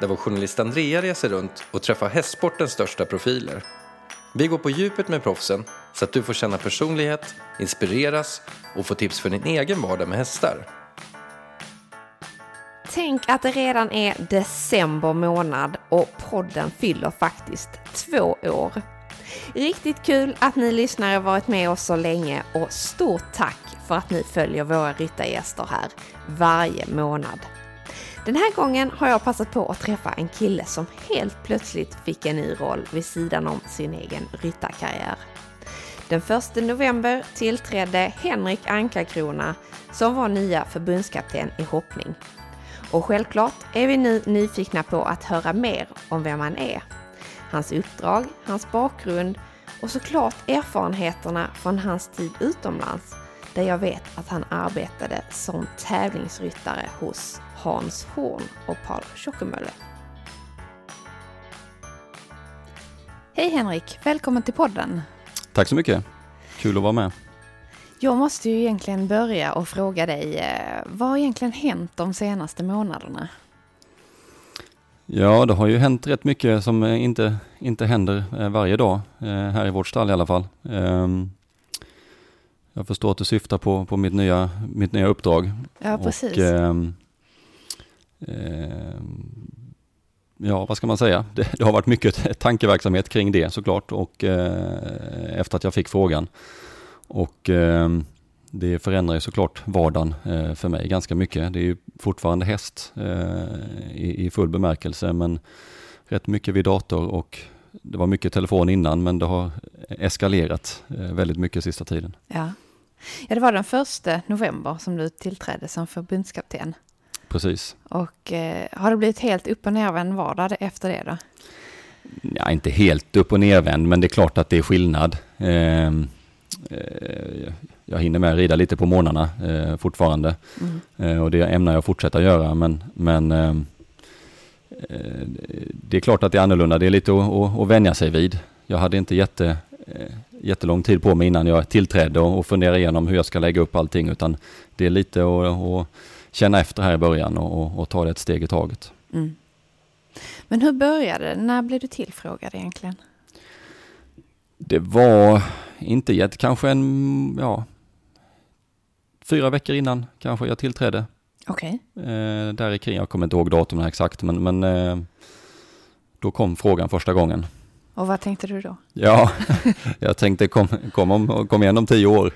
där vår journalist Andrea reser runt och träffar hästsportens största profiler. Vi går på djupet med proffsen så att du får känna personlighet, inspireras och få tips för din egen vardag med hästar. Tänk att det redan är december månad och podden fyller faktiskt två år. Riktigt kul att ni lyssnare varit med oss så länge och stort tack för att ni följer våra ryttargäster här varje månad. Den här gången har jag passat på att träffa en kille som helt plötsligt fick en ny roll vid sidan om sin egen ryttarkarriär. Den 1 november tillträdde Henrik Ankarkrona som var nya förbundskapten i hoppning. Och självklart är vi nu nyfikna på att höra mer om vem han är. Hans uppdrag, hans bakgrund och såklart erfarenheterna från hans tid utomlands där jag vet att han arbetade som tävlingsryttare hos Hans Horn och Paul Schockemölle. Hej Henrik, välkommen till podden. Tack så mycket. Kul att vara med. Jag måste ju egentligen börja och fråga dig, eh, vad har egentligen hänt de senaste månaderna? Ja, det har ju hänt rätt mycket som inte, inte händer eh, varje dag, eh, här i vårt stall i alla fall. Ehm, jag förstår att du syftar på, på mitt, nya, mitt nya uppdrag. Ja, precis. Och, ehm, Ehm, ja, vad ska man säga? Det, det, har varit mycket tankeverksamhet kring det såklart och eh, efter att jag fick frågan. Och eh, det förändrar ju såklart vardagen eh, för mig ganska mycket. Det är ju fortfarande häst eh, i, i, full bemärkelse men rätt mycket vid dator och det var mycket telefon innan men det har eskalerat eh, väldigt mycket sista tiden. Ja. Ja, det var den första november som du tillträdde som förbundskapten. Precis. Och eh, har det blivit helt upp och nervänd vardag efter det då? Ja, inte helt upp och nervänd, men det är klart att det är skillnad. Eh, eh, jag hinner med att rida lite på morgnarna eh, fortfarande mm. Eh, och det ämnar jag fortsätta göra, men, men ehm, eh, det är klart att det är annorlunda. Det är lite att, att, att vänja sig vid. Jag hade inte jätte, jättelång tid på mig innan jag tillträdde och, och fundera igenom hur jag ska lägga upp allting, utan det är lite att känna efter här i början och, och, och ta det ett steg i taget. Mm. Men hur började det? När blev du tillfrågad egentligen? Det var inte jätte, kanske en, ja, fyra veckor innan kanske jag tillträdde. Okej. Okay. Eh, där kring, jag kommer inte ihåg datumen exakt, men, men eh, då kom frågan första gången. Och vad tänkte du då? Ja, jag tänkte kom, kom, om, kom igen om tio år.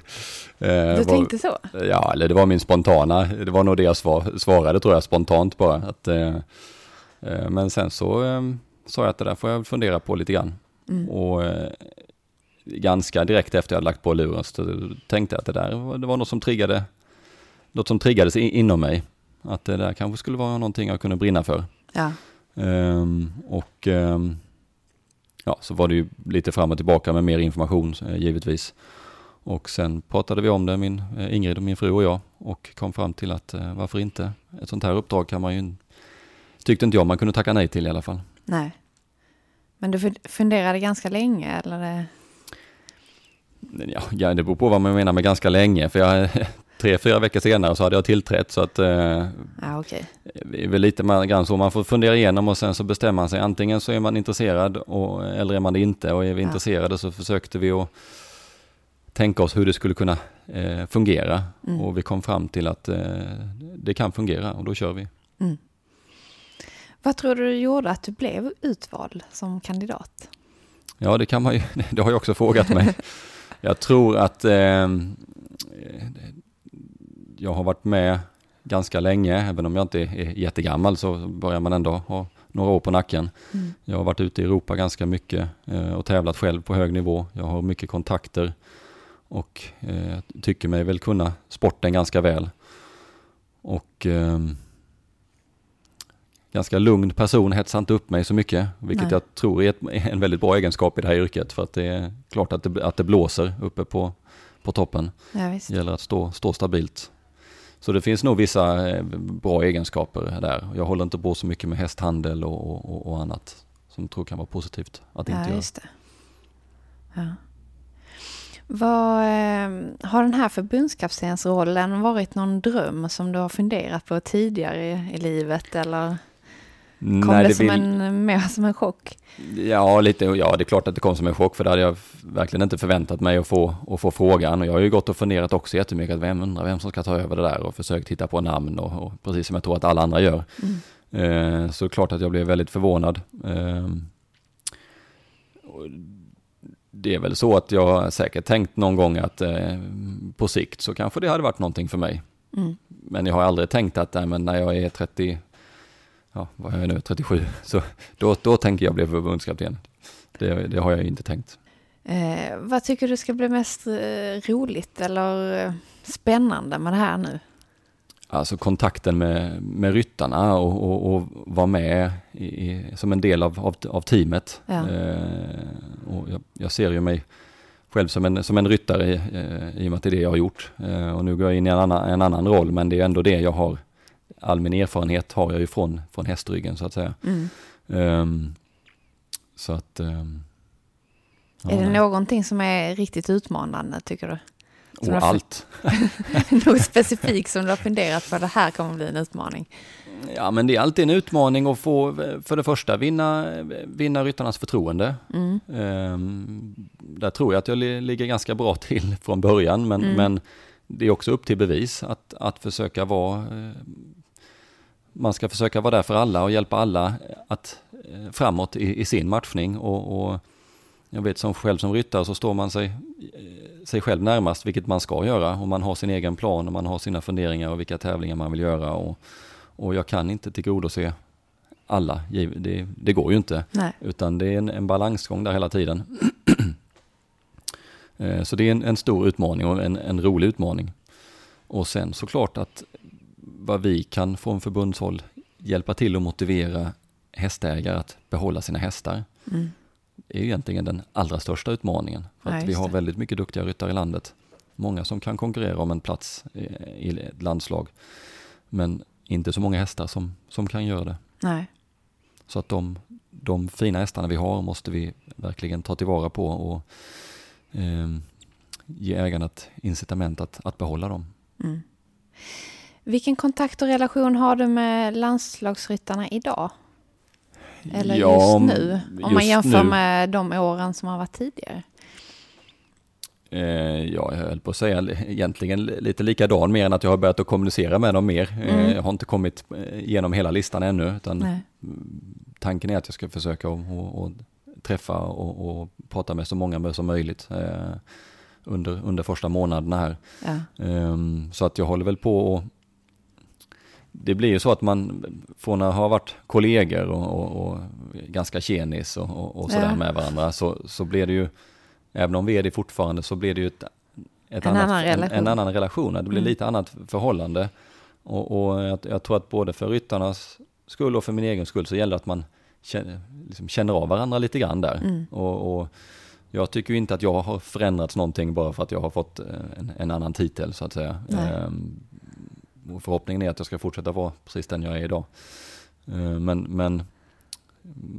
Eh, du var, tänkte så? Ja, eller det var min spontana, det var nog det jag svar, svarade tror jag spontant bara. Att, eh, eh, men sen så eh, sa jag att det där får jag fundera på lite grann. Mm. Och eh, ganska direkt efter jag lagt på luren så tänkte jag att det där det var något som triggade, något som triggades inom mig. Att det där kanske skulle vara någonting jag kunde brinna för. Ja. Um, och um, ja, så var det ju lite fram och tillbaka med mer information eh, givetvis. Och sen pratade vi om det, min, eh, Ingrid och min fru och jag, och kom fram till att eh, varför inte? Ett sånt här uppdrag kan man ju, tyckte inte jag man kunde tacka nej till i alla fall. Nej. Men du funderade ganska länge eller? Ja, det beror på vad man menar med ganska länge. För jag, tre, fyra veckor senare så hade jag tillträtt. Så att, eh, ja, okay. Det är väl lite grann så man får fundera igenom och sen så bestämmer man sig. Antingen så är man intresserad och, eller är man det inte. Och är vi ja. intresserade så försökte vi att tänka oss hur det skulle kunna eh, fungera. Mm. Och vi kom fram till att eh, det kan fungera och då kör vi. Mm. Vad tror du gjorde att du blev utvald som kandidat? Ja, det kan man ju, det har jag också frågat mig. jag tror att eh, jag har varit med ganska länge, även om jag inte är jättegammal så börjar man ändå ha några år på nacken. Mm. Jag har varit ute i Europa ganska mycket eh, och tävlat själv på hög nivå. Jag har mycket kontakter och eh, tycker mig väl kunna sporten ganska väl. Och eh, ganska lugn person, hetsar inte upp mig så mycket, vilket Nej. jag tror är ett, en väldigt bra egenskap i det här yrket, för att det är klart att det, att det blåser uppe på, på toppen. Ja, det gäller att stå, stå stabilt. Så det finns nog vissa eh, bra egenskaper där. Jag håller inte på så mycket med hästhandel och, och, och annat som jag tror kan vara positivt att inte ja, göra. Ja. Vad, eh, har den här förbundskaptensrollen varit någon dröm som du har funderat på tidigare i, i livet eller? Kom Nej, det, det som vill... en, mer som en chock? Ja, lite, ja, det är klart att det kom som en chock för det hade jag verkligen inte förväntat mig att få, att få frågan. Och jag har ju gått och funderat också jättemycket, att vem undrar vem som ska ta över det där och försökt hitta på namn och, och precis som jag tror att alla andra gör. Mm. Eh, så klart att jag blev väldigt förvånad. Eh, det är väl så att jag säkert tänkt någon gång att eh, på sikt så kanske det hade varit någonting för mig. Mm. Men jag har aldrig tänkt att äh, men när jag är 30, ja, vad är jag nu, 37, så då, då tänker jag bli förbundskapten. Det, det har jag inte tänkt. Eh, vad tycker du ska bli mest eh, roligt eller eh, spännande med det här nu? Alltså kontakten med, med ryttarna och, och, och vara med i, som en del av, av, av teamet. Ja. Eh, och jag, jag, ser ju mig själv som en, som en ryttare eh, i och med att det är det jag har gjort. Eh, och nu går jag in i en annan, en annan roll men det är ändå det jag har all min erfarenhet har jag ju från, från hästryggen så att säga. Mm. Um, så att... Um, är det någonting som är riktigt utmanande tycker du? Som och allt. Något specifikt som du har funderat på, det här kommer bli en utmaning? Ja, men det är alltid en utmaning att få, för det första, vinna, vinna ryttarnas förtroende. Mm. Um, där tror jag att jag ligger ganska bra till från början, men, mm. men det är också upp till bevis att, att försöka vara man ska försöka vara där för alla och hjälpa alla att eh, framåt i, i sin matchning. Och, och, jag vet som själv som ryttare så står man sig, eh, sig själv närmast, vilket man ska göra. Och man har sin egen plan och man har sina funderingar och vilka tävlingar man vill göra. Och, och jag kan inte tillgodose alla, det, det går ju inte. Nej. Utan det är en, en balansgång där hela tiden. Eh, så det är en, en, stor utmaning och en, en rolig utmaning. Och sen såklart att vad vi kan från förbundshåll hjälpa till att motivera hästägare att behålla sina hästar. Mm. Det är egentligen den allra största utmaningen. För att vi har väldigt mycket duktiga ryttare i landet. Många som kan konkurrera om en plats i ett landslag. Men inte så många hästar som, som kan göra det. Nej. Så att de, de fina hästarna vi har måste vi verkligen ta tillvara på och eh, ge ägarna ett incitament att, att behålla dem. Mm. Vilken kontakt och relation har du med landslagsryttarna idag? Eller ja, just nu? Om just man jämför nu. med de åren som har varit tidigare. Eh, ja, jag höll på att säga egentligen lite likadan, mer än att jag har börjat att kommunicera med dem mer. Eh, mm. jag har inte kommit eh, igenom hela listan ännu, utan Nej. tanken är att jag ska försöka och, och träffa och, och, prata med så många som möjligt eh, under, under första månaderna här. Ja. Um, så att jag håller väl på och det blir ju så att man från att ha varit kollegor och, och, och ganska tjenis och, och, sådär ja. med varandra så, så blir det ju, även om vi är det fortfarande, så blir det ju ett, ett en, annat, annan en, en, annan relation. Det blir mm. lite annat förhållande. Och, och jag, jag, tror att både för ryttarnas skull och för min egen skull så gäller det att man känner, liksom känner av varandra lite grann där. Mm. Och, och, jag tycker inte att jag har förändrats någonting bara för att jag har fått en, en annan titel så att säga. Ehm, och förhoppningen är att jag ska fortsätta vara precis den jag är idag. Eh, men, men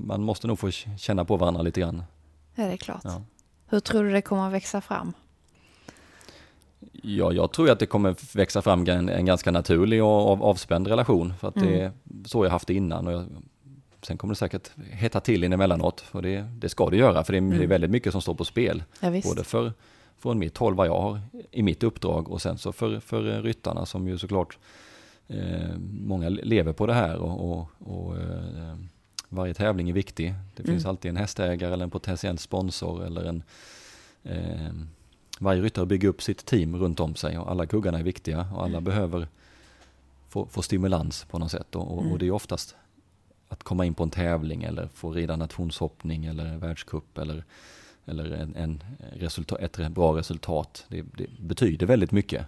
man måste nog få känna på varandra lite grann. Ja, det är klart. Ja. Hur tror du det kommer att växa fram? Ja, jag tror att det kommer växa fram en, en ganska naturlig och av, avspänd relation. För att mm. det är så jag haft det innan. Och jag, sen kommer det säkert hetta till in emellanåt. Och det, det ska det göra, för det är, mm. det är mm. väldigt mycket som står på spel. Ja, både för, från mitt håll, vad jag har i mitt uppdrag och sen så för, för ryttarna som ju såklart eh, många lever på det här. och, och, och eh, varje tävling är viktig. Det finns mm. alltid en hästägare eller en potentiell sponsor eller en eh, varje ryttare bygger upp sitt team runt om sig och alla kuggarna är viktiga och alla mm. behöver få, få, stimulans på något sätt. Och, mm. och, det är oftast att komma in på en tävling eller få rida nationshoppning eller världscup eller, eller en, en resultat, ett bra resultat. Det, det, betyder väldigt mycket.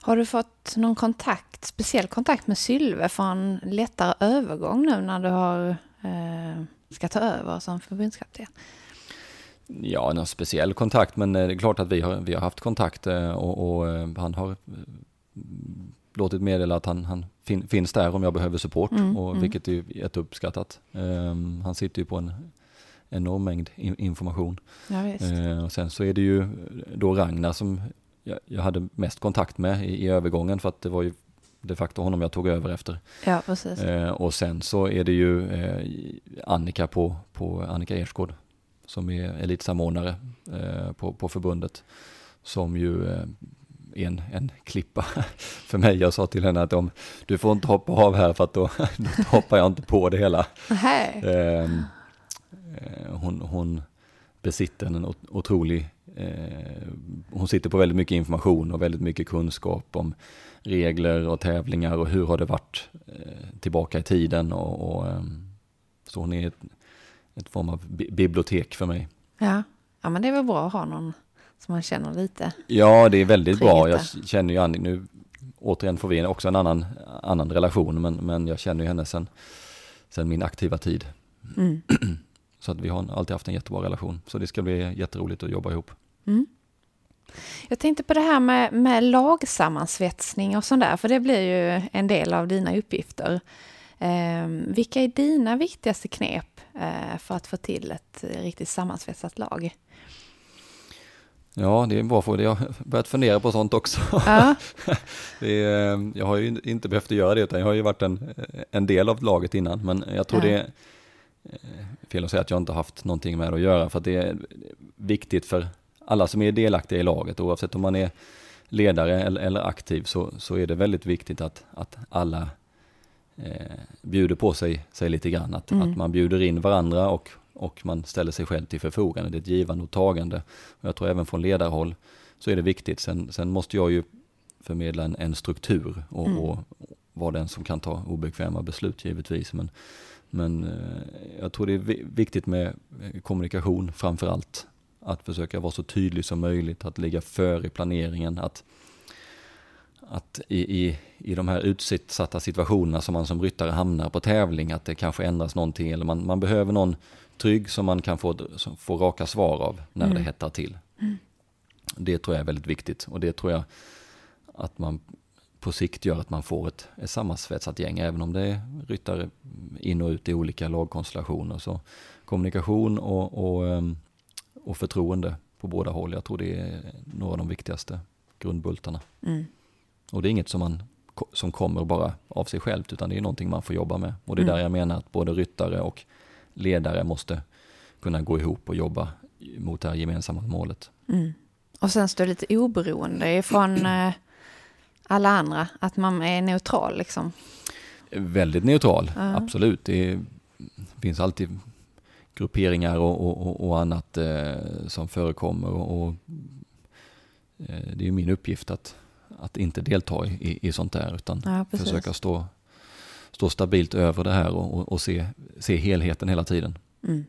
Har du fått någon kontakt, speciell kontakt med Sylve för en lättare övergång nu när du har, eh, ska ta över som förbundskapten? Ja, någon speciell kontakt, men eh, det är klart att vi har, vi har haft kontakt eh, och, och eh, han har låtit meddela att han, han fin, finns där om jag behöver support, mm, och, mm. vilket är jätteuppskattat. Um, han sitter ju på en enorm mängd information. Ja, uh, och sen så är det ju då Ragnar som jag, jag hade mest kontakt med i, i, övergången för att det var ju de facto honom jag tog över efter. Ja, precis. Uh, och sen så är det ju Annika på, på Annika Ersgård som är elitsamordnare eh, på, på förbundet, som ju eh, är en, en klippa för mig. Jag sa till henne att om du får inte hoppa av här för att då, då hoppar jag inte på det hela. Eh, hon, hon besitter en otrolig eh, hon sitter på väldigt mycket information och väldigt mycket kunskap om regler och tävlingar och hur har det varit eh, tillbaka i tiden. Och, och ehm, så hon är ett form av bibliotek för mig. Ja. ja, men det är väl bra att ha någon som man känner lite. Ja, det är väldigt bra. Jag känner ju Annie nu. Återigen får vi också en annan, annan relation, men, men jag känner ju henne sen, sen min aktiva tid. Mm. Så att vi har alltid haft en jättebra relation. Så det ska bli jätteroligt att jobba ihop. Mm. Jag tänkte på det här med, med lagsammansvetsning och sånt där, för det blir ju en del av dina uppgifter. Eh, vilka är dina viktigaste knep Eh, för att få till ett riktigt sammansvetsat lag? Ja, det är en bra fråga. Jag har börjat fundera på sånt också. Ja. är, jag har ju inte behövt göra det, utan jag har ju varit en, en del av laget innan. Men jag tror ja. det eh, fel att säga att jag inte haft någonting med det att göra, för att det är viktigt för alla som är delaktiga i laget, oavsett om man är ledare eller, eller aktiv, så, så är det väldigt viktigt att, att alla eh, bjuder på sig, sig lite grann. Att, mm. att man bjuder in varandra och, och man ställer sig själv till förfogande. Det är ett givande och tagande. Och jag tror även från ledarhåll så är det viktigt. Sen, sen måste jag ju förmedla en, en struktur och, mm. och, vara den som kan ta obekväma beslut givetvis. Men, men eh, jag tror det är viktigt med kommunikation framför allt. Att försöka vara så tydlig som möjligt, att ligga före i planeringen, att att i, i, i de här utsatta situationerna som man som ryttare hamnar på tävling, att det kanske ändras någonting eller man, man behöver någon trygg som man kan få, få raka svar av när mm. det hettar till. Mm. Det tror jag är väldigt viktigt och det tror jag att man på sikt gör att man får ett, ett sammansvetsat gäng, även om det är ryttare in och ut i olika lagkonstellationer. Så kommunikation och, och, ehm, och förtroende på båda håll, jag tror det är några av de viktigaste grundbultarna. Mm. Och det är inget som, man, som kommer bara av sig självt, utan det är någonting man får jobba med. Och det är mm. där jag menar att både ryttare och ledare måste kunna gå ihop och jobba mot det här gemensamma målet. Mm. Och sen står lite oberoende ifrån eh, alla andra, att man är neutral liksom. Väldigt neutral, uh. absolut. Det finns alltid grupperingar och, och, och annat eh, som förekommer och, och eh, det är min uppgift att att inte delta i, i sånt där utan ja, försöka stå, stå stabilt över det här och, och se, se helheten hela tiden. Mm.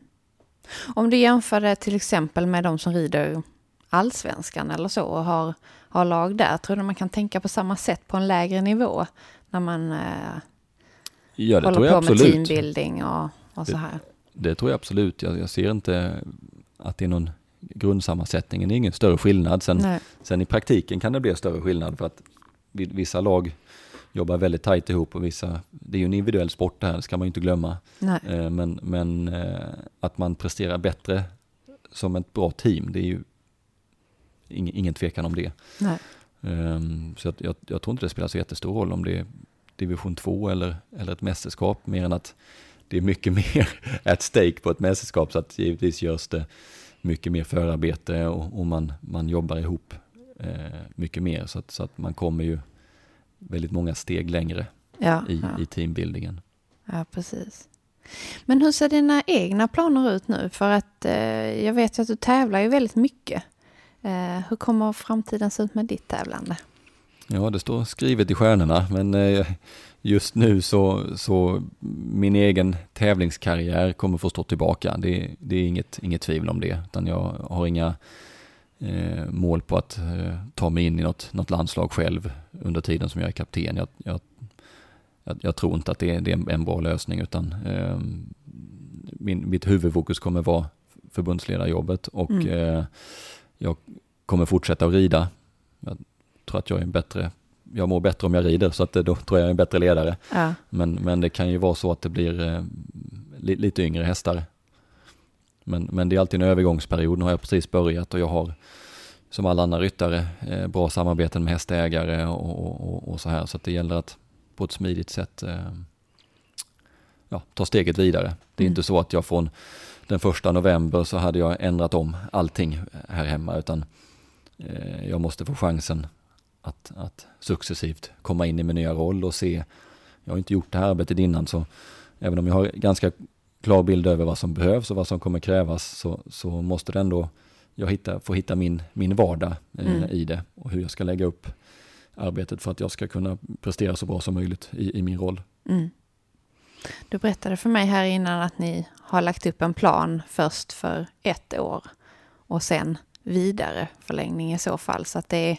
Om du jämför det till exempel med de som rider allsvenskan eller så och har, har lag där, tror du man kan tänka på samma sätt på en lägre nivå när man eh, ja, det håller på absolut. med teambuilding och, och så här? Det, det, tror jag absolut. Jag, jag ser inte att det är någon grundsammansättningen är ingen större skillnad. Sen, sen i praktiken kan det bli större skillnad för att vissa lag jobbar väldigt tajt ihop och vissa, det är ju en individuell sport det här, det ska man ju inte glömma. Eh, men, men eh, att man presterar bättre som ett bra team, det är ju ingen, ingen tvekan om det. Um, så jag, jag, tror inte det spelar så jättestor roll om det är division 2 eller, eller ett mästerskap, mer än att det är mycket mer at stake på ett mästerskap, så att givetvis görs det mycket mer förarbete och, och man, man jobbar ihop eh, mycket mer, så att, så att man kommer ju väldigt många steg längre ja, i, ja. i teambuildingen. Ja, precis. Men hur ser dina egna planer ut nu? För att eh, jag vet ju att du tävlar ju väldigt mycket. Eh, hur kommer framtiden se ut med ditt tävlande? Ja, det står skrivet i stjärnorna, men eh, just nu så, så min egen tävlingskarriär kommer få stå tillbaka. Det, det är inget, inget tvivel om det, utan jag har inga eh, mål på att eh, ta mig in i något, något landslag själv under tiden som jag är kapten. Jag, jag, jag, jag tror inte att det är, det är en bra lösning, utan eh, min, mitt huvudfokus kommer vara förbundsledarjobbet och mm. Eh, jag kommer fortsätta att rida. Jag tror att jag är en bättre, jag mår bättre om jag rider, så att då tror jag är en bättre ledare. Ja. Men, men det kan ju vara så att det blir eh, li, lite yngre hästar. Men, men det är alltid en övergångsperiod, nu har jag precis börjat och jag har som alla andra ryttare eh, bra samarbeten med hästägare och, och, och, så här, så att det gäller att på ett smidigt sätt eh, ja, ta steget vidare. Det är mm. inte så att jag från den första november så hade jag ändrat om allting här hemma utan eh, jag måste få chansen att, att successivt komma in i min nya roll och se. Jag har inte gjort det här arbetet innan så även om jag har ganska klar bild över vad som behövs och vad som kommer krävas så, så måste det ändå jag hitta, få hitta min, min vardag eh, mm. i det och hur jag ska lägga upp arbetet för att jag ska kunna prestera så bra som möjligt i, i min roll. Mm. Du berättade för mig här innan att ni har lagt upp en plan först för ett år och sen vidare förlängning i så fall. Så att det är,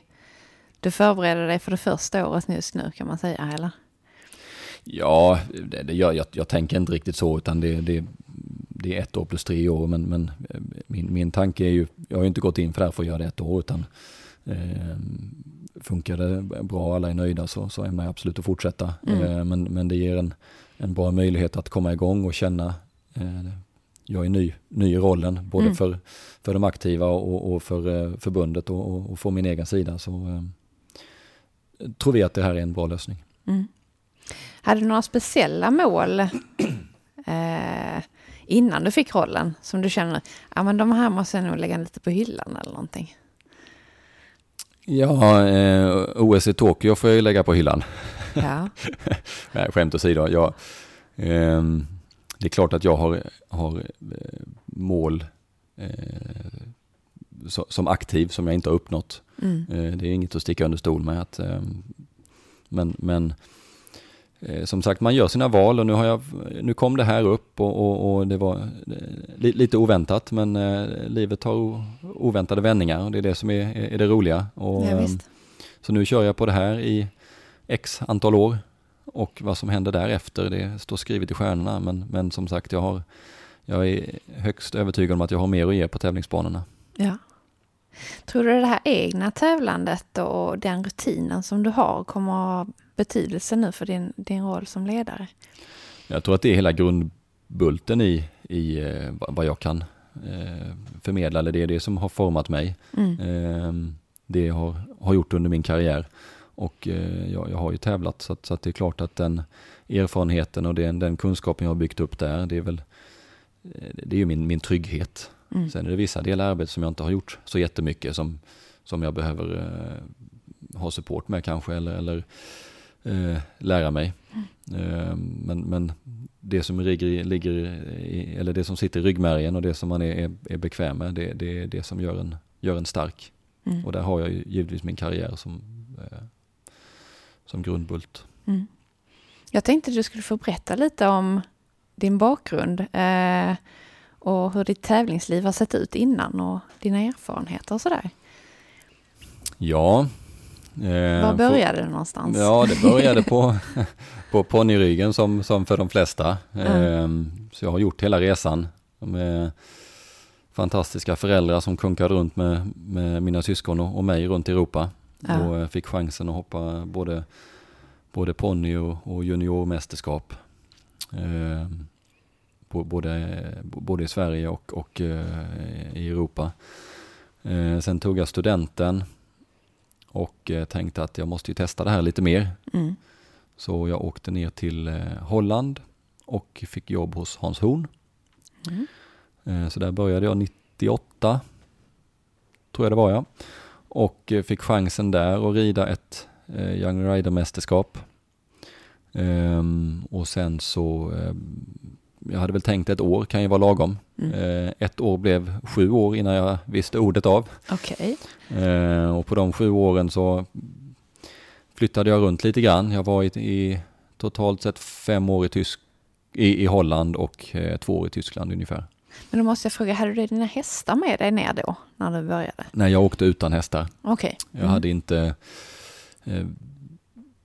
du förbereder dig för det första året just nu kan man säga, eller? Ja, det, det gör jag. Jag tänker inte riktigt så, utan det, det, det är ett år plus tre år. Men, men min, min tanke är ju, jag har ju inte gått in för det här för att göra det ett år, utan eh, funkar det bra alla är nöjda så, så ämnar jag absolut att fortsätta. Mm. Eh, men, men det ger en, en bra möjlighet att komma igång och känna eh, jag är ny, ny i rollen, både mm. för, för de aktiva och, och för eh, förbundet och, och för min egen sida. Så eh, tror vi att det här är en bra lösning. Mm. Hade du några speciella mål eh, innan du fick rollen som du känner, ja men de här måste jag nog lägga lite på hyllan eller någonting? Ja, eh, OS i Tokyo får jag ju lägga på hyllan. Ja. Nej, skämt åsido. Jag, eh, det är klart att jag har, har eh, mål eh, so, som aktiv som jag inte har uppnått. Mm. Eh, det är inget att sticka under stol med. Att, ehm, men, men Eh, som sagt, man gör sina val och nu, har jag, nu kom det här upp och, och, och det var eh, li, lite oväntat men livet tar oväntade vändningar och det är det som är, är det roliga. Och, ja, så nu kör jag på det här i x antal år och vad som händer därefter det står skrivet i stjärnorna men, men som sagt jag, har, jag är högst övertygad om att jag har mer att ge på tävlingsbanorna. Ja. Tror du det här egna tävlandet och den rutinen som du har kommer att ha betydelse nu för din, din roll som ledare? Jag tror att det är hela grundbulten i, i eh, vad jag kan eh, förmedla, eller det är det som har format mig. Mm. Eh, det har, har gjort under min karriär. Och eh, jag, jag, har ju tävlat så att, så att, det är klart att den erfarenheten och den, den kunskapen jag har byggt upp där, det är väl eh, det är ju min, min trygghet. Mm. Sen är det vissa delar i arbetet som jag inte har gjort så jättemycket som, som jag behöver eh, ha support med kanske eller, eller eh, lära mig. Mm. Eh, men, men det som ligger, ligger i, eller det som sitter i ryggmärgen och det som man är, är, är bekväm med, det, det är det som gör en, gör en stark. Mm. Och där har jag ju givetvis min karriär som, eh, som grundbult. Mm. Jag tänkte att du skulle få berätta lite om din bakgrund. Eh, och hur ditt tävlingsliv har sett ut innan och dina erfarenheter och sådär. Ja. Eh, Var började för, det någonstans? Ja, det började på, på ponnyryggen som, som för de flesta. Mm. Eh, så jag har gjort hela resan med fantastiska föräldrar som kunkade runt med, med mina syskon och, och mig runt i Europa. Ja. Och fick chansen att hoppa både både ponny och, och juniormästerskap. Eh, både, både i Sverige och, och eh, i Europa. Eh, sen tog jag studenten och eh, tänkte att jag måste ju testa det här lite mer. Mm. Så jag åkte ner till eh, Holland och fick jobb hos Hans Horn. Mm. Eh, så där började jag 98, tror jag det var jag. Och eh, fick chansen där att rida ett eh, Young Rider-mästerskap. Um, och sen så, um, jag hade väl tänkt ett år kan ju vara lagom. Mm. Uh, ett år blev sju år innan jag visste ordet av. Okay. Och på de sju åren så flyttade jag runt lite grann. Jag var i, i totalt sett fem år i, Tysk, i, i Holland och två år i Tyskland ungefär. Men då måste jag fråga, hade du dina hästar med dig ner då, när du började? Nej, jag åkte utan hästar. Okej. Okay. Mm. Jag hade inte eh,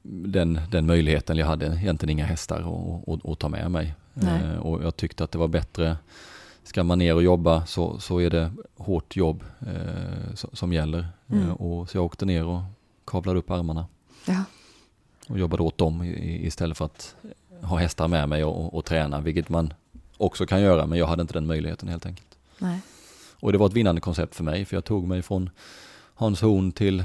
den, den möjligheten. Jag hade egentligen inga hästar att, att, att ta med mig. Eh, och jag tyckte att det var bättre, ska man ner och jobba så, så är det hårt jobb eh, som gäller. Mm. Eh, och så jag åkte ner och kavlade upp armarna. Ja. Och jobbade åt dem istället för att ha hästar med mig och, och, och träna, vilket man också kan göra, men jag hade inte den möjligheten helt enkelt. Nej. Och det var ett vinnande koncept för mig, för jag tog mig från Hans Horn till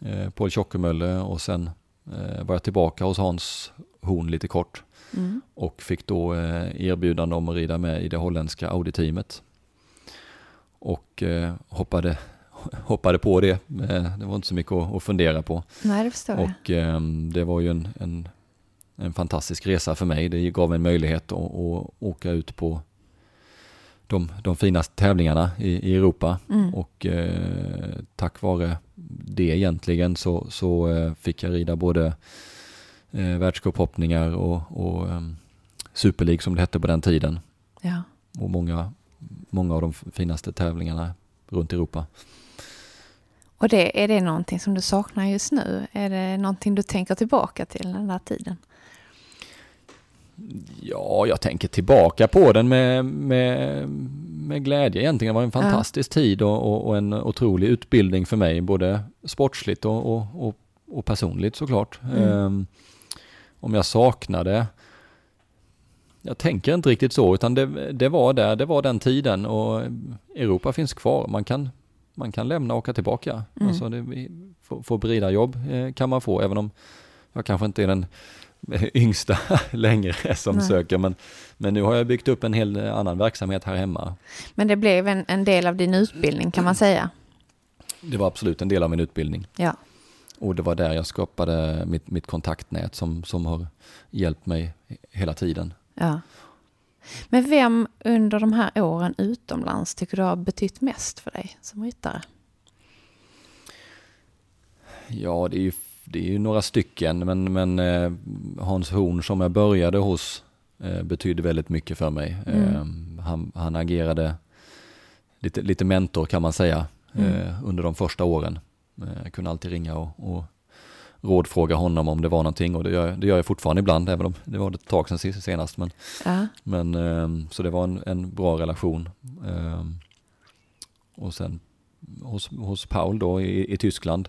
eh, Paul Tjockemölle och sen eh, var jag tillbaka hos Hans Horn lite kort mm. och fick då eh, erbjudande om att rida med i det holländska Audi-teamet. Och eh, hoppade, hoppade på det, eh, det var inte så mycket att, att fundera på. Nej, det förstår jag. Och eh, det var ju en, en en fantastisk resa för mig. Det gav mig en möjlighet att, att åka ut på de, de finaste tävlingarna i, i Europa mm. och eh, tack vare det egentligen så, så eh, fick jag rida både eh, världscuphoppningar och, och eh, Super League som det hette på den tiden. Ja. Och många, många av de finaste tävlingarna runt Europa. Och det, är det någonting som du saknar just nu? Är det någonting du tänker tillbaka till den där tiden? Ja, jag tänker tillbaka på den med, med, med glädje egentligen. Det var en fantastisk ja. tid och, och, och, en otrolig utbildning för mig, både sportsligt och, och, och personligt såklart. Mm. Um, om jag saknade, jag tänker inte riktigt så, utan det, det, var där, det var den tiden och Europa finns kvar. Man kan, man kan lämna och åka tillbaka. Mm. Alltså det, få, få bridarjobb eh, kan man få, även om jag kanske inte är den yngsta längre som Nej. söker. Men, men nu har jag byggt upp en hel annan verksamhet här hemma. Men det blev en, en del av din utbildning kan man säga? Det var absolut en del av min utbildning. Ja. Och det var där jag skapade mitt, mitt kontaktnät som, som har hjälpt mig hela tiden. Ja. Men vem under de här åren utomlands tycker du har betytt mest för dig som ryttare? Ja, det är ju det är ju några stycken, men, men eh, Hans Horn som jag började hos eh, betydde väldigt mycket för mig. Mm. Eh, han, han, agerade lite, lite mentor kan man säga mm. Under de första åren. Jag kunde alltid ringa och, och rådfråga honom om det var någonting och det gör, det gör jag fortfarande ibland, även om det var ett tag sedan senast. Men, ja. men, ehm, så det var en, en bra relation. Ehm, och sen hos, hos Paul då i, i Tyskland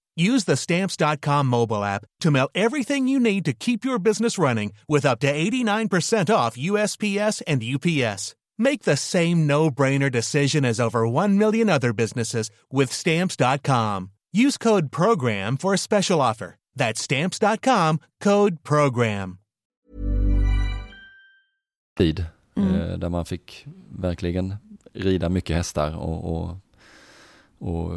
Use the stamps.com mobile app to mail everything you need to keep your business running with up to 89% off USPS and UPS. Make the same no brainer decision as over 1 million other businesses with stamps.com. Use code PROGRAM for a special offer. That's stamps.com code PROGRAM. Tid, mm. där man fick verkligen rida mycket hästar och, och, och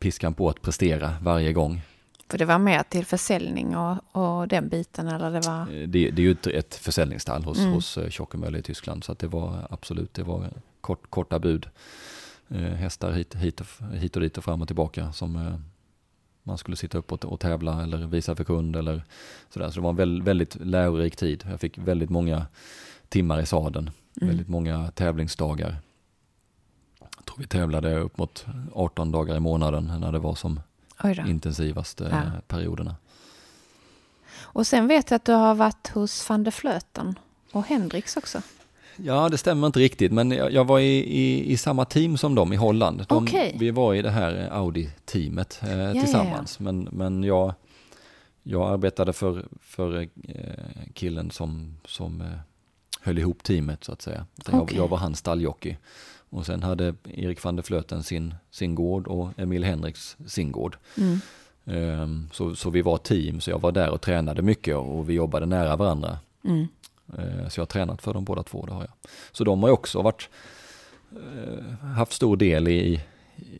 piskan på att prestera varje gång. För det var mer till försäljning och, och den biten eller det var? Det, det är ju ett, ett försäljningsstall hos, mm. hos Tjockemölle i Tyskland så att det var absolut, det var kort, korta bud. Eh, hästar hit, hit, hit och dit och fram och tillbaka som eh, man skulle sitta upp och, och tävla eller visa för kund eller sådär. Så det var en väldigt, väldigt lärorik tid. Jag fick väldigt många timmar i sadeln, mm. väldigt många tävlingsdagar tror vi tävlade upp mot 18 dagar i månaden när det var som intensivaste ja. perioderna. Och sen vet jag att du har varit hos van der Flöten och Hendrix också. Ja, det stämmer inte riktigt, men jag, jag var i, i, i, samma team som dem i Holland. De, okay. Vi var i det här Audi-teamet eh, ja, tillsammans, ja, Men, men jag, jag arbetade för, för eh, killen som, som eh, höll ihop teamet så att säga. Okay. Jag, jag, var hans stalljockey. Och sen hade Erik van der Flöten sin, sin gård och Emil Henriks sin gård. Mm. Um, så, så vi var team, så jag var där och tränade mycket och vi jobbade nära varandra. Mm. Uh, så jag har tränat för dem båda två, det har jag. Så de har också varit, uh, haft stor del i,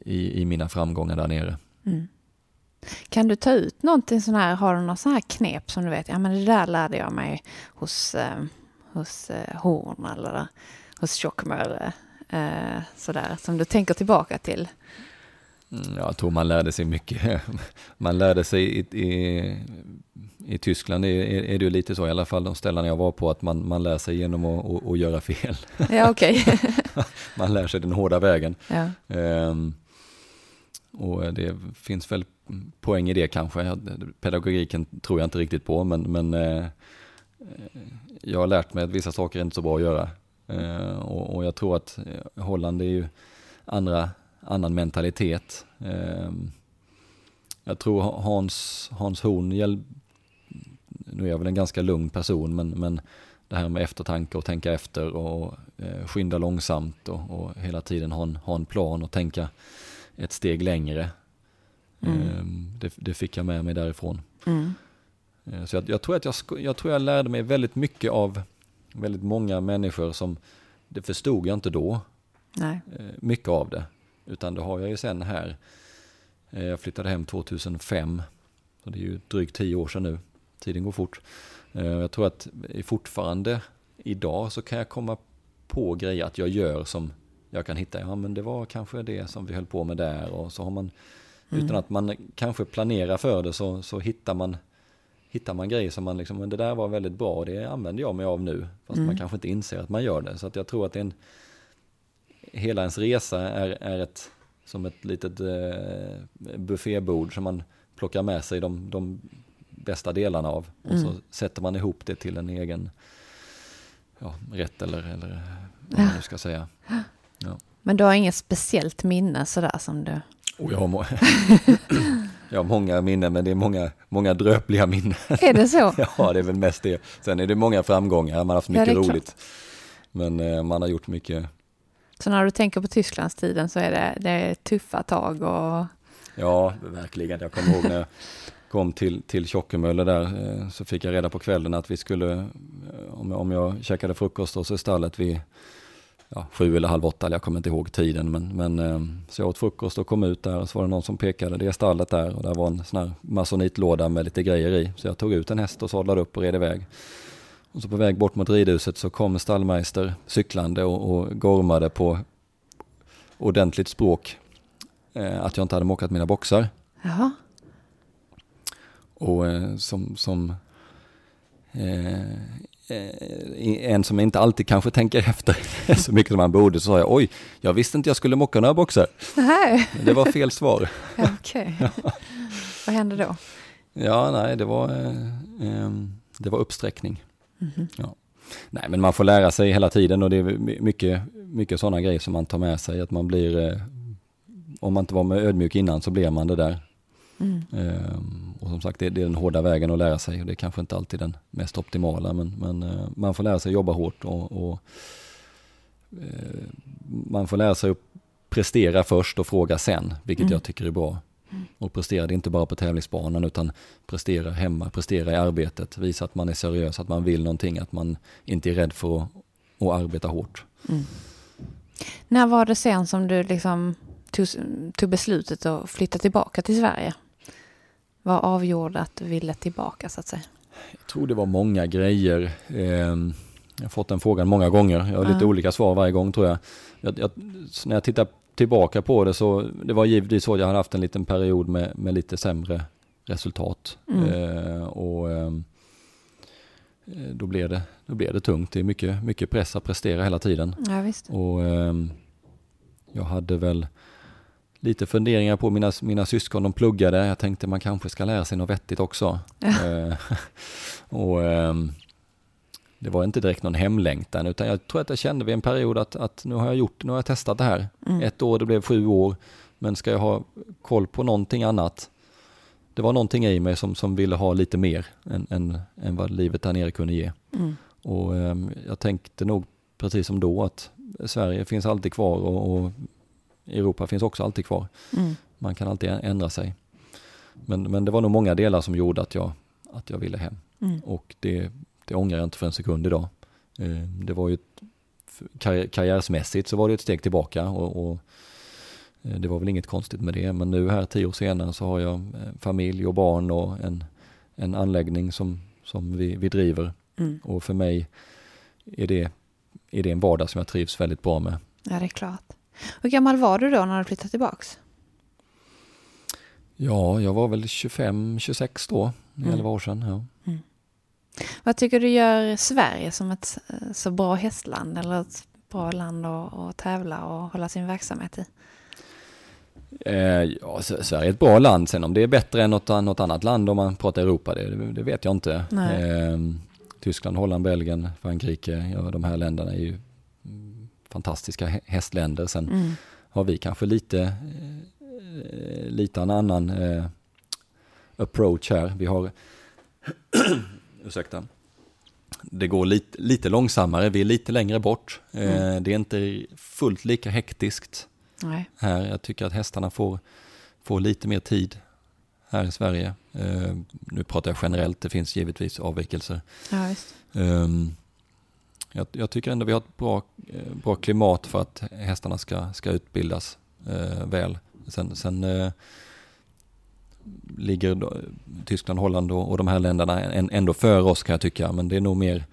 i, i, mina framgångar där nere. Mm. Kan du ta ut någonting sån här, har du någon sån här knep som du vet, ja men det där lärde jag mig hos, eh, hos eh, Horn eller hos Tjockmöre eh, sådär, som du tänker tillbaka till? Mm, jag tror man lärde sig mycket. Man lärde sig i, i, i Tyskland är, är det ju lite så, i alla fall de ställen jag var på, att man, man lär sig genom att, att, att göra fel. Ja, okay. man lär sig den hårda vägen. Ja. Um, och det finns väl poäng i det kanske. Pedagogiken tror jag inte riktigt på, men, men eh, jag har lärt mig att vissa saker är inte så bra att göra. Eh, och, och, jag tror att eh, Holland är ju andra, annan mentalitet. Eh, jag tror Hans, Hans Horn, nu är jag väl en ganska lugn person, men, men det här med eftertanke och tänka efter och eh, skynda långsamt och, och, hela tiden ha en, ha en plan och tänka ett steg längre. Mm. Eh, det, det, fick jag med mig därifrån. Mm. Eh, så jag, jag, tror att jag, jag tror jag lärde mig väldigt mycket av väldigt många människor som, det förstod jag inte då, Nej. Eh, mycket av det. Utan det har jag ju sen här, eh, jag flyttade hem 2005, så det är ju drygt tio år sedan nu, tiden går fort. Eh, jag tror att fortfarande idag så kan jag komma på grejer att jag gör som jag kan hitta, ja men det var kanske det som vi höll på med där och så har man, mm. utan att man kanske planerar för det så, så hittar man hittar man grejer som man liksom, men det där var väldigt bra och det använder jag mig av nu. Fast mm. man kanske inte inser att man gör det. Så att jag tror att en, hela ens resa är, är ett, som ett litet eh, buffébord som man plockar med sig de, de bästa delarna av. Och mm. så sätter man ihop det till en egen ja, rätt eller, eller vad man nu ska säga. Ja. Men du har inget speciellt minne sådär som du... Oh, jag har har många minnen, men det är många, många dröpliga minnen. Är det så? ja, det är väl mest det. Sen är det många framgångar, man har haft mycket ja, roligt. Men eh, man har gjort mycket. Så när du tänker på Tysklandstiden så är det, det är tuffa tag och... Ja, verkligen. Jag kommer ihåg när jag kom till, till Tjockemölle där, eh, så fick jag reda på kvällen att vi skulle, eh, om jag, om jag käkade frukost hos stallet vid ja, sju eller halv åtta, jag kommer inte ihåg tiden. Men, men, eh, så jag åt frukost och kom ut där och så var det någon som pekade, det är stallet där och där var en sån här masonitlåda med lite grejer i. Så jag tog ut en häst och sadlade upp och red iväg. Och så på väg bort mot ridhuset så kom stallmeister cyklande och, och gormade på ordentligt språk eh, att jag inte hade mockat mina boxar. Jaha. Och eh, som, som Eh, en som inte alltid kanske tänker efter så mycket som man borde, så sa jag oj, jag visste inte jag skulle mocka några boxar. Nej. Det var fel svar. Okej. Okay. Vad hände då? Ja, nej, det var, eh, ehm, det var uppsträckning. Mm -hmm. ja. Nej, men man får lära sig hela tiden och det är mycket, mycket sådana grejer som man tar med sig. Att man blir, eh, om man inte var med ödmjuk innan så blir man det där. Mm. Ehm, och som sagt, det, det, är den hårda vägen att lära sig och det är kanske inte alltid den mest optimala, men, men eh, man får lära sig jobba hårt och, och eh, man får lära sig att prestera först och fråga sen, vilket mm. jag tycker är bra. Mm. Och prestera det inte bara på tävlingsbanan utan prestera hemma, prestera i arbetet, visa att man är seriös, att man vill någonting, att man inte är rädd för att, att arbeta hårt. Mm. När var det sen som du liksom tog, tog beslutet att flytta tillbaka till Sverige? Vad avgjorde att du ville tillbaka så att säga? Jag tror det var många grejer. Ehm, jag har fått den frågan många gånger. Jag har lite uh. olika svar varje gång tror jag. jag, jag när jag tittar tillbaka på det så det var givetvis så att jag hade haft en liten period med, med lite sämre resultat. Mm. Eh, och ehm, eh, då, blev det, då blev det tungt. Det är mycket, mycket press att prestera hela tiden. Ja. Och eh, jag hade väl lite funderingar på mina, mina syskon, de pluggade. Jag tänkte man kanske ska lära sig något vettigt också. Ja. Eh, och ehm, det var inte direkt någon hemlängtan utan jag tror att jag kände vid en period att, att nu har jag gjort, nu har jag testat det här. Mm. Ett år, det blev sju år. Men ska jag ha koll på någonting annat? Det var någonting i mig som, som ville ha lite mer än, än, än vad livet där nere kunde ge. Mm. Och eh, jag tänkte nog precis som då att Sverige finns alltid kvar och, och Europa finns också alltid kvar. Mm. Man kan alltid ändra sig. Men, men det var nog många delar som gjorde att jag, att jag ville hem. Mm. Och det, det ångrar jag inte för en sekund idag. Eh, det var ju ett, karriärsmässigt så var det ett steg tillbaka och, och, eh, det var väl inget konstigt med det. Men nu här tio år senare så har jag eh, familj och barn och en, en anläggning som, som vi, vi driver. Mm. Och för mig är det, är det en vardag som jag trivs väldigt bra med. Ja, det är klart. Hur gammal var du då när du flyttade tillbaks? Ja, jag var väl 25-26 då, mm. 11 år sedan. Ja. Mm. Vad tycker du gör Sverige som ett eh, så bra hästland eller ett bra land att, att tävla och hålla sin verksamhet i? Eh, ja, Sverige är ett bra land. Sen om det är bättre än något, något annat land om man pratar Europa, det, det vet jag inte. Eh, Tyskland, Holland, Belgien, Frankrike, ja, de här länderna är ju fantastiska hästländer. Sen mm. har vi kanske lite, eh, lite en annan eh, approach här. Vi har, ursäkta, det går lite, lite långsammare, vi är lite längre bort. Eh, mm. Det är inte fullt lika hektiskt Nej. här. Jag tycker att hästarna får, får lite mer tid här i Sverige. Nu pratar jag generellt, det finns givetvis avvikelser. Ja, jag, jag, tycker ändå vi har ett bra, eh, bra klimat för att hästarna ska, ska utbildas eh, väl. Sen, sen eh, ligger då, Tyskland, Holland och, och de här länderna ändå före oss kan jag tycka, men det är nog mer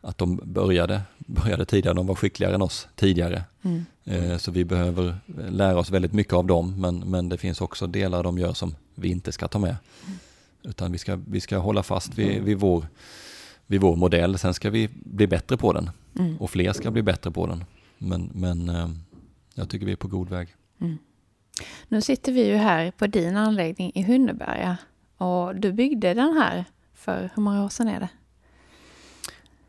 att de började, började tidigare, de var skickligare än oss tidigare. Mm. Eh, så vi behöver lära oss väldigt mycket av dem, men, men det finns också delar de gör som vi inte ska ta med. Mm. Utan vi ska, vi ska hålla fast vid, vid vår vid vår modell. Sen ska vi bli bättre på den mm. och fler ska bli bättre på den. Men, men eh, jag tycker vi är på god väg. Mm. Nu sitter vi ju här på din anläggning i Hunneberga och du byggde den här för hur många år sedan är det?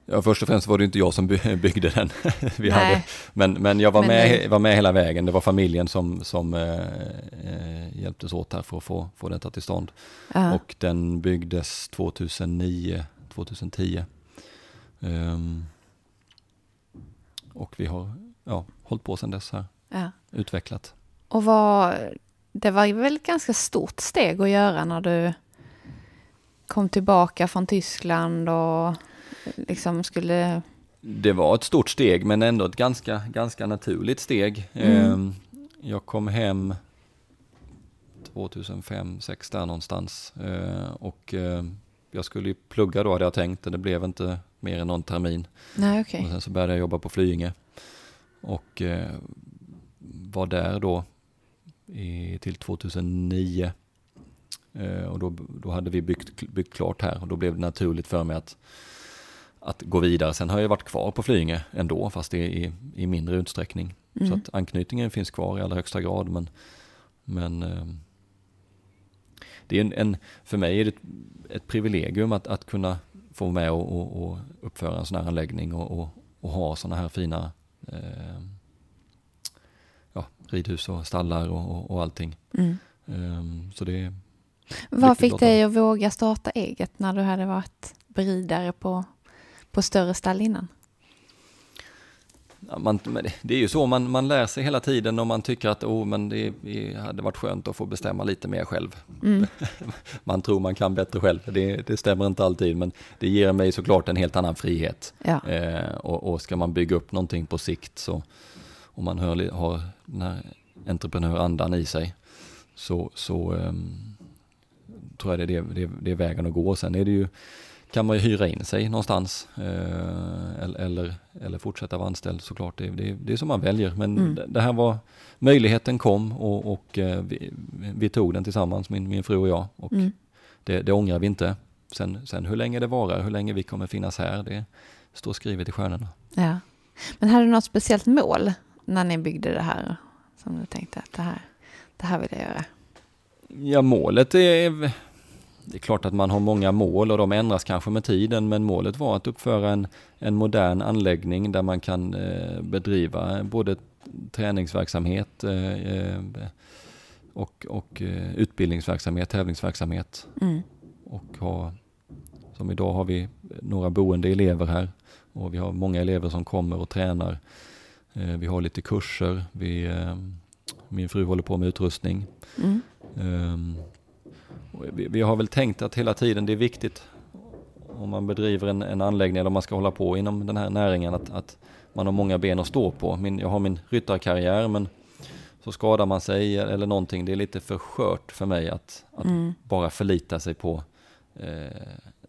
Ja, först och främst var det inte jag som byggde den. Vi hade, men, men jag var, men med, det... var med hela vägen. Det var familjen som, som eh, eh hjälptes åt här för att få, få detta till stånd. Uh -huh. Och den byggdes 2009 2010. Um, ehm, och vi har ja, hållit på sedan dess här, ja. utvecklat. Och vad, det var väl ett ganska stort steg att göra när du kom tillbaka från Tyskland och liksom skulle... Det var ett stort steg men ändå ett ganska, ganska naturligt steg. Mm. Um, jag kom hem 2005, 2006 där någonstans uh, och jag skulle ju plugga då hade jag tänkt, det blev inte mer än någon termin. Nej, okay. Och sen så började jag jobba på Flyinge. Och eh, var där då i, till 2009. Eh, och då, då hade vi byggt, byggt klart här och då blev det naturligt för mig att, att gå vidare. Sen har jag varit kvar på Flyinge ändå, fast är i, i mindre utsträckning. Mm. Så att anknytningen finns kvar i allra högsta grad. Men, men eh, det är en, en, för mig är det ett, ett privilegium att, att kunna få med och, och, och uppföra en sån här anläggning och, och, och ha såna här fina eh, ja, ridhus och stallar och, och, allting. Mm. Um, så det Vad fick dig att våga starta eget när du hade varit beridare på, på större stall innan? Man, det är ju så, man, man lär sig hela tiden och man tycker att oh, men det, det hade varit skönt att få bestämma lite mer själv. Mm. man tror man kan bättre själv, det, det, stämmer inte alltid, men det ger mig såklart en helt annan frihet. Ja. Eh, och, och, ska man bygga upp någonting på sikt så, om man hör, har den här entreprenörandan i sig, så, så um, tror jag det är, det, det är vägen att gå. Sen är det ju kan man ju hyra in sig någonstans eh, eller, eller fortsätta vara anställd såklart. Det, det, det är som man väljer. Men mm. det, här var, möjligheten kom och, och eh, vi, vi, tog den tillsammans, min, min fru och jag. Och mm. det, det ångrar vi inte. Sen, sen hur länge det varar, hur länge vi kommer finnas här, det står skrivet i stjärnorna. Ja. Men hade du något speciellt mål när ni byggde det här? Som du tänkte att det här, det här vill jag göra? Ja, målet är det är klart att man har många mål och de ändras kanske med tiden men målet var att uppföra en, en modern anläggning där man kan eh, bedriva både träningsverksamhet eh, eh och, och utbildningsverksamhet, tävlingsverksamhet. Mm. Och ha, som idag har vi några boende elever här och vi har många elever som kommer och tränar. Vi har lite kurser, vi, min fru håller på med utrustning. Mm. Vi, vi, har väl tänkt att hela tiden det är viktigt om man bedriver en, en anläggning eller om man ska hålla på inom den här näringen att, att man har många ben att stå på. Min, jag har min ryttarkarriär men så skadar man sig eller någonting. Det är lite för skört för mig att, att mm. bara förlita sig på eh,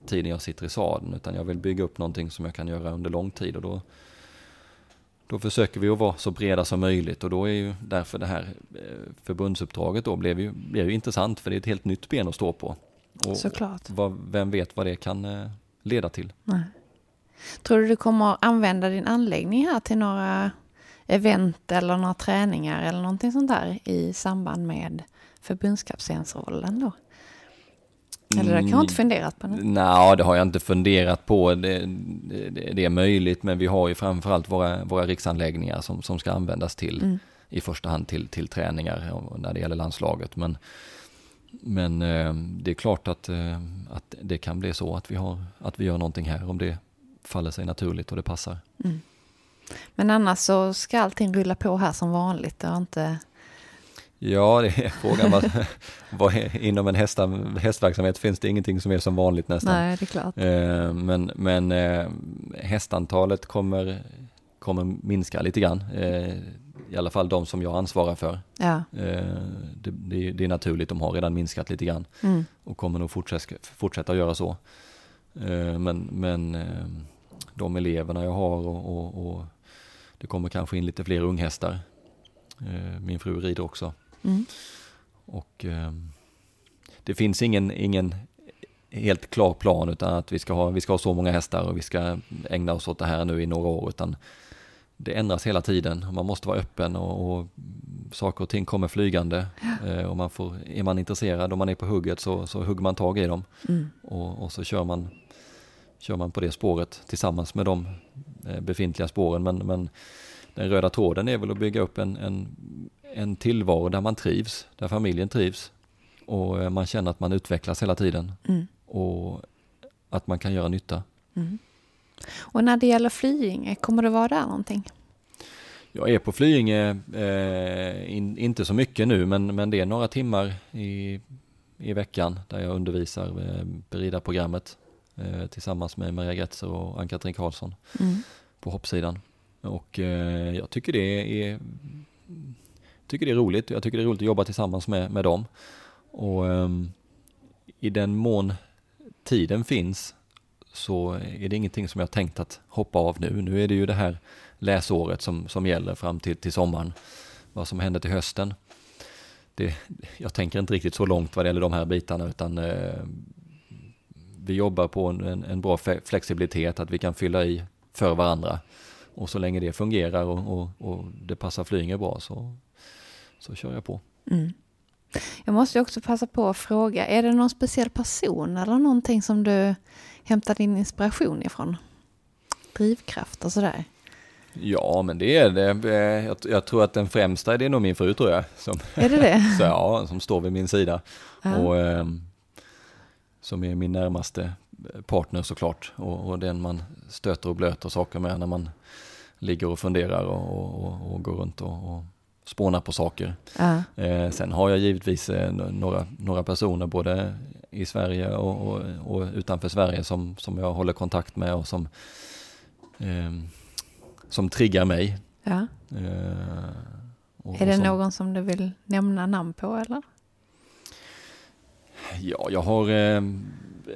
tiden jag sitter i sadeln utan jag vill bygga upp någonting som jag kan göra under lång tid och då då försöker vi att vara så breda som möjligt och då är ju därför det här eh, förbundsuppdraget då blev ju, blev ju intressant för det är ett helt nytt ben att stå på. Och Såklart. Vad, vem vet vad det kan eh, leda till. Nej. Tror du du kommer använda din anläggning här till några event eller några träningar eller någonting sånt där i samband med förbundskaptensrollen då? Eller det har jag inte funderat på? Nej, det har jag inte funderat på. Det, det, det, är möjligt, men vi har ju framförallt våra, våra riksanläggningar som, som ska användas till, mm. i första hand till, till träningar när det gäller landslaget. Men, men eh, det är klart att, eh, att det kan bli så att vi, har, att vi gör någonting här om det faller sig naturligt och det passar. Mm. Men annars så ska allting rulla på här som vanligt och inte Ja, det är frågan. Vad, vad är, inom en hästa, hästverksamhet finns det ingenting som är som vanligt nästan. Nej, det är klart. Eh, men men eh, hästantalet kommer, kommer minska lite grann. Eh, I alla fall de som jag ansvarar för. Ja. Det, det, det, är naturligt, de har redan minskat lite grann mm. och kommer nog fortsätta, fortsätta göra så. Men, men de eleverna jag har och, och, och det kommer kanske in lite fler unghästar. Min fru rider också. Mm. Och eh, det finns ingen, ingen helt klar plan utan att vi ska, ha, vi ska ha så många hästar och vi ska ägna oss åt det här nu i några år utan det ändras hela tiden. Man måste vara öppen och, och saker och ting kommer flygande. Eh, och man får, är man intresserad och man är på hugget så, så hugger man tag i dem. Mm. och, och, så kör man, kör man på det spåret tillsammans med de eh, befintliga spåren. Men, men den röda tråden är väl att bygga upp en, en en tillvaro där man trivs, där familjen trivs och eh, man känner att man utvecklas hela tiden mm. och att man kan göra nytta. Mm. Och när det gäller Flyinge, kommer du vara där någonting? Jag är på Flyinge, eh, in, inte så mycket nu, men, men det är några timmar i, i veckan där jag undervisar eh, beridarprogrammet eh, tillsammans med Maria Gretzer och Ann-Katrin Karlsson mm. på hoppsidan. Och eh, jag tycker det är tycker det är roligt. Jag tycker det är roligt att jobba tillsammans med, med dem. Och um, i den mån tiden finns så är det ingenting som jag tänkt att hoppa av nu. Nu är det ju det här läsåret som, som gäller fram till, till sommaren. Vad som händer till hösten. Det, jag tänker inte riktigt så långt vad det gäller de här bitarna utan eh, vi jobbar på en, en, bra flexibilitet, att vi kan fylla i för varandra. Och så länge det fungerar och, och, och det passar Flyinge bra så, så kör jag på. Mm. Jag måste också passa på att fråga, är det någon speciell person eller någonting som du hämtar din inspiration ifrån? Drivkraft och sådär. Ja, men det är det. Jag, tror att den främsta det är nog min fru tror jag. Som, är det det? så, ja, som står vid min sida. Ja. Och, eh, som är min närmaste partner såklart. Och, och den man stöter och blöter saker med när man ligger och funderar och, och, och går runt och, och spånar på saker. Eh, sen har jag givetvis eh, några, några personer både i Sverige och, och, utanför Sverige som, som jag håller kontakt med och som, eh, som triggar mig. Ja. Och, är det som, någon som du vill nämna namn på eller? Ja, jag har eh,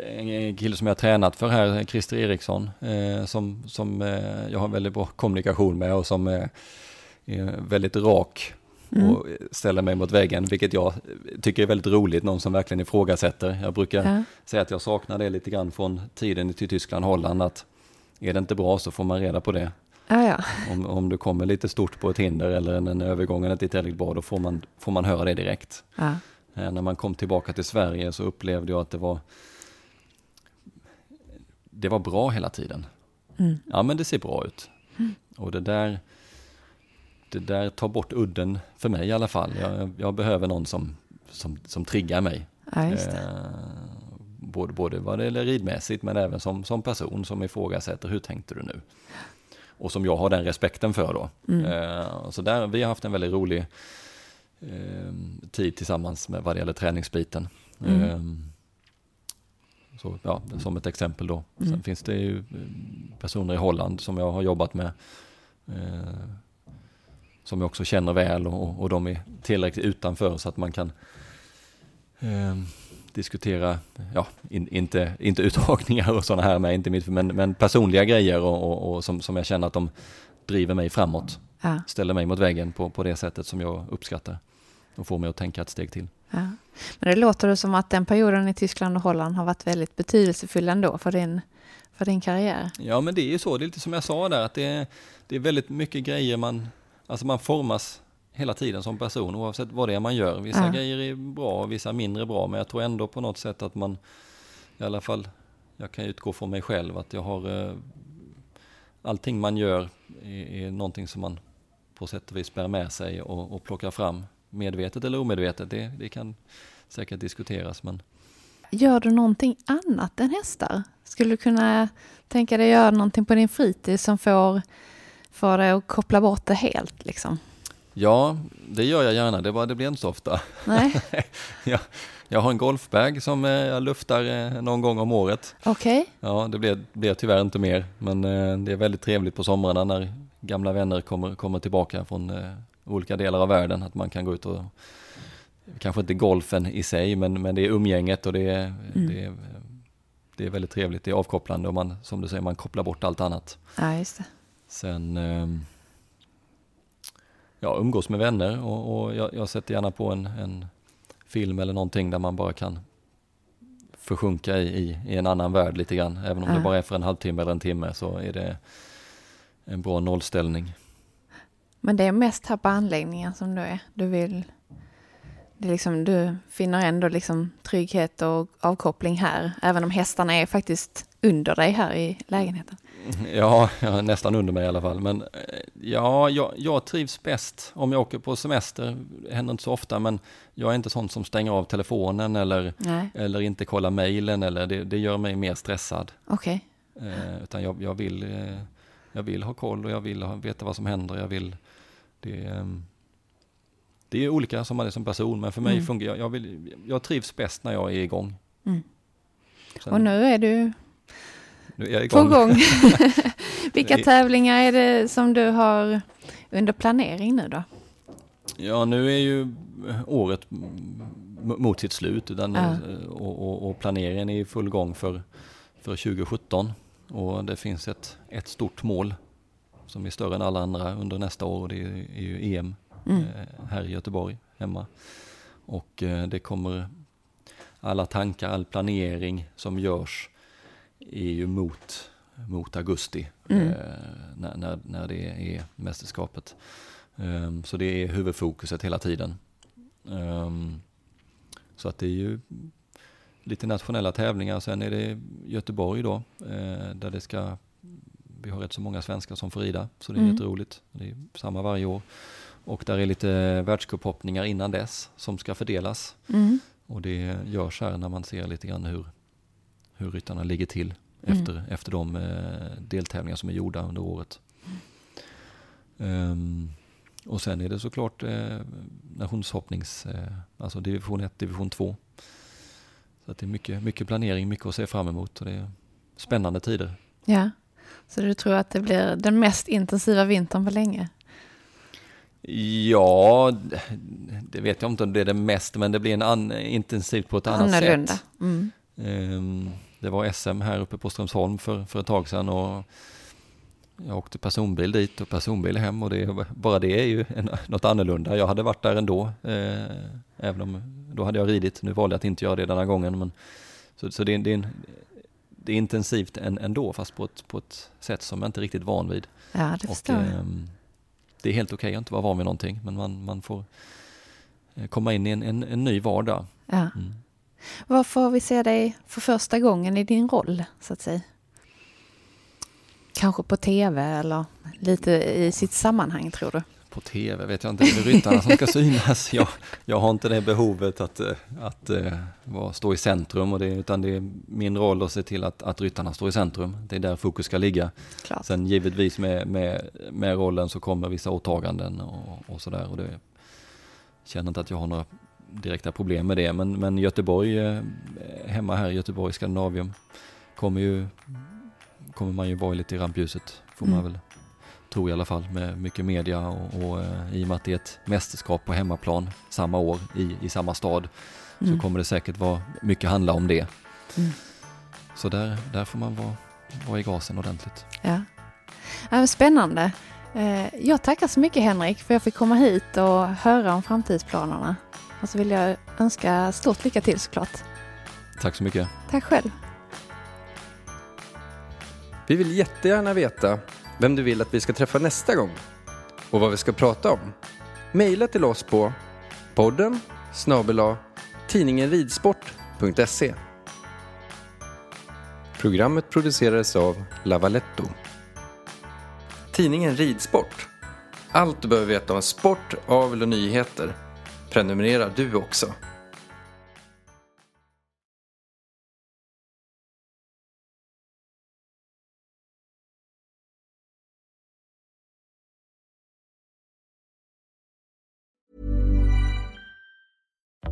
en kille som jag tränat för här, Christer Eriksson, eh, som, som eh, jag har väldigt bra kommunikation med och som är väldigt rak mm. och ställer mig mot väggen, vilket jag tycker är väldigt roligt, någon som verkligen ifrågasätter. Jag brukar ja. säga att jag saknar det lite grann från tiden till Tyskland, Holland, att är det inte bra så får man reda på det. Ja, ja. Om, om du kommer lite stort på ett hinder eller en, övergång inte är tillräckligt bra, då får man, får man höra det direkt. Eh, när man kom tillbaka till Sverige så upplevde jag att det var det var bra hela tiden. Mm. Ja men det ser bra ut. Mm. Och det där, det där tar bort udden för mig i alla fall. Jag, jag behöver någon som, som, som triggar mig. Ja, eh, både, både vad det gäller ridmässigt men även som, som person som ifrågasätter hur tänkte du nu? Och som jag har den respekten för då. Mm. Eh, så där, vi har haft en väldigt rolig eh, tid tillsammans med vad det gäller träningsbiten. Mm. Så, ja, som ett exempel då. Sen mm. finns det ju eh, personer i Holland som jag har jobbat med. Eh, som jag också känner väl och, och de är tillräckligt utanför så att man kan eh, diskutera, ja, in, inte, inte uttagningar och sådana här med, inte mitt, men, men personliga grejer och, och, och som, som jag känner att de driver mig framåt. Ja. Ställer mig mot väggen på, på det sättet som jag uppskattar och får mig att tänka ett steg till. Ja. Men det låter som att den perioden i Tyskland och Holland har varit väldigt betydelsefull ändå för din, för din karriär. Ja, men det är ju så. Det är lite som jag sa där, att det är, det är väldigt mycket grejer man, alltså man formas hela tiden som person oavsett vad det är man gör. Vissa ja. grejer är bra och vissa mindre bra, men jag tror ändå på något sätt att man, i alla fall, jag kan utgå från mig själv, att jag har eh, allting man gör är, är någonting som man på sätt och vis bär med sig och, och plockar fram medvetet eller omedvetet, det, det kan säkert diskuteras. Men... Gör du någonting annat än hästar? Skulle du kunna tänka dig göra någonting på din fritid som får, får dig att koppla bort det helt? Liksom? Ja, det gör jag gärna, det, bara, det blir inte så ofta. Nej. jag, jag har en golfbag som eh, jag luftar eh, någon gång om året. Okej. Okay. Ja, det blir, blir tyvärr inte mer, men eh, det är väldigt trevligt på somrarna när gamla vänner kommer, kommer tillbaka från olika delar av världen. Att man kan gå ut och, kanske inte golfen i sig, men, men det är umgänget och det är, mm. det, är, det är väldigt trevligt. Det är avkopplande och man, som du säger, man kopplar bort allt annat. Ja, just det. Sen ehm, ja, umgås med vänner och, och jag, jag, sätter gärna på en, en, film eller någonting där man bara kan försjunka i, i, i en annan värld lite grann. Även om ja. det bara är för en halvtimme eller en timme så är det en bra nollställning. Men det är mest här på anläggningen som du är. Du vill... Det är liksom, du finner ändå liksom trygghet och avkoppling här, även om hästarna är faktiskt under dig här i lägenheten. Ja, ja nästan under mig i alla fall. Men eh, ja, jag, jag trivs bäst om jag åker på semester. Det händer inte så ofta, men jag är inte sån som stänger av telefonen eller, eller inte kollar mejlen. Eller det, det, gör mig mer stressad. Okej. Okay. Eh, utan jag, jag, vill, eh, jag vill ha koll och jag vill ha, veta vad som händer. Jag vill det, ehm, det är olika som man är som person, men för mig mm. fungerar jag, vill, jag trivs bäst när jag är igång. Mm. Sen, och nu är du nu är jag igång. på gång. Vilka tävlingar är det som du har under planering nu då? Ja, nu är ju året mot sitt slut utan, ja. och, och, och, planeringen är i full gång för, för 2017. Och det finns ett, ett stort mål som är större än alla andra under nästa år. Det är, ju EM mm. Eh, här i Göteborg hemma. Och eh, det kommer alla tankar, all planering som görs är ju mot, mot augusti mm. Eh, när, när, när det är mästerskapet. Um, så det är huvudfokuset hela tiden. Um, så att det är ju lite nationella tävlingar. Sen är det Göteborg då, eh, där det ska, vi har rätt så många svenskar som får rida, så det är mm. jätteroligt. Det är samma varje år. Och där är lite världscuphoppningar innan dess som ska fördelas. Mm. Och det görs här när man ser lite grann hur, hur ryttarna ligger till mm. efter, efter de eh, deltävlingar som är gjorda under året. Um, och sen är det såklart eh, nationshoppnings, eh, alltså division 1, division 2. Så det är mycket, mycket planering, mycket att se fram emot och det är spännande tider. Ja, så du tror att det blir den mest intensiva vintern på länge? Ja, det vet jag inte om det är det mest, men det blir en an, intensivt på ett annat Annorlunda. sätt. Mm. Um, det var SM här uppe på Strömsholm för, för ett tag sedan och jag åkte personbil dit och personbil hem och det, bara det är ju en, något annorlunda. Jag hade varit där ändå, eh, även om då hade jag ridit. Nu valde jag att inte göra det denna gången. Men, så så det, det, är en, det är intensivt ändå, fast på ett, på ett sätt som jag inte är riktigt van vid. Ja, det förstår och, eh, Det är helt okej okay att inte vara van vid någonting, men man, man får eh, komma in i en, en, en ny vardag. Ja. Mm. Var får vi se dig för första gången i din roll, så att säga? Kanske på tv eller lite i sitt sammanhang, tror du? På tv vet jag inte, det är ryttarna som ska synas. Jag, jag har inte det behovet att, eh, att, att eh, stå i centrum, och det, utan det är min roll att se till att, att ryttarna står i centrum. Det är där fokus ska ligga. Klart. Sen givetvis med, med, med rollen så kommer vissa åtaganden och, och sådär. Och det, jag känner inte att jag har några direkta problem med det, men, men Göteborg, eh, hemma här i Göteborg, Skandinavium, kommer ju kommer man ju vara lite i rampljuset, får mm. man väl tro i alla fall, med mycket media och, och uh, i och med att det är ett mästerskap på hemmaplan samma år i, i samma stad mm. så kommer det säkert vara mycket handla om det. Mm. Så där, där får man vara, vara i gasen ordentligt. Ja. ja spännande. Eh, jag tackar så mycket Henrik för att jag fick komma hit och höra om framtidsplanerna. Och så vill jag önska stort lycka till såklart. Tack så mycket. Tack själv. Vi vill jättegärna veta vem du vill att vi ska träffa nästa gång och vad vi ska prata om. Mejla till oss på podden snabela tidningenridsport.se Programmet producerades av Lavaletto. Tidningen Ridsport. Allt du behöver veta om sport, avel och nyheter. Prenumerera du också.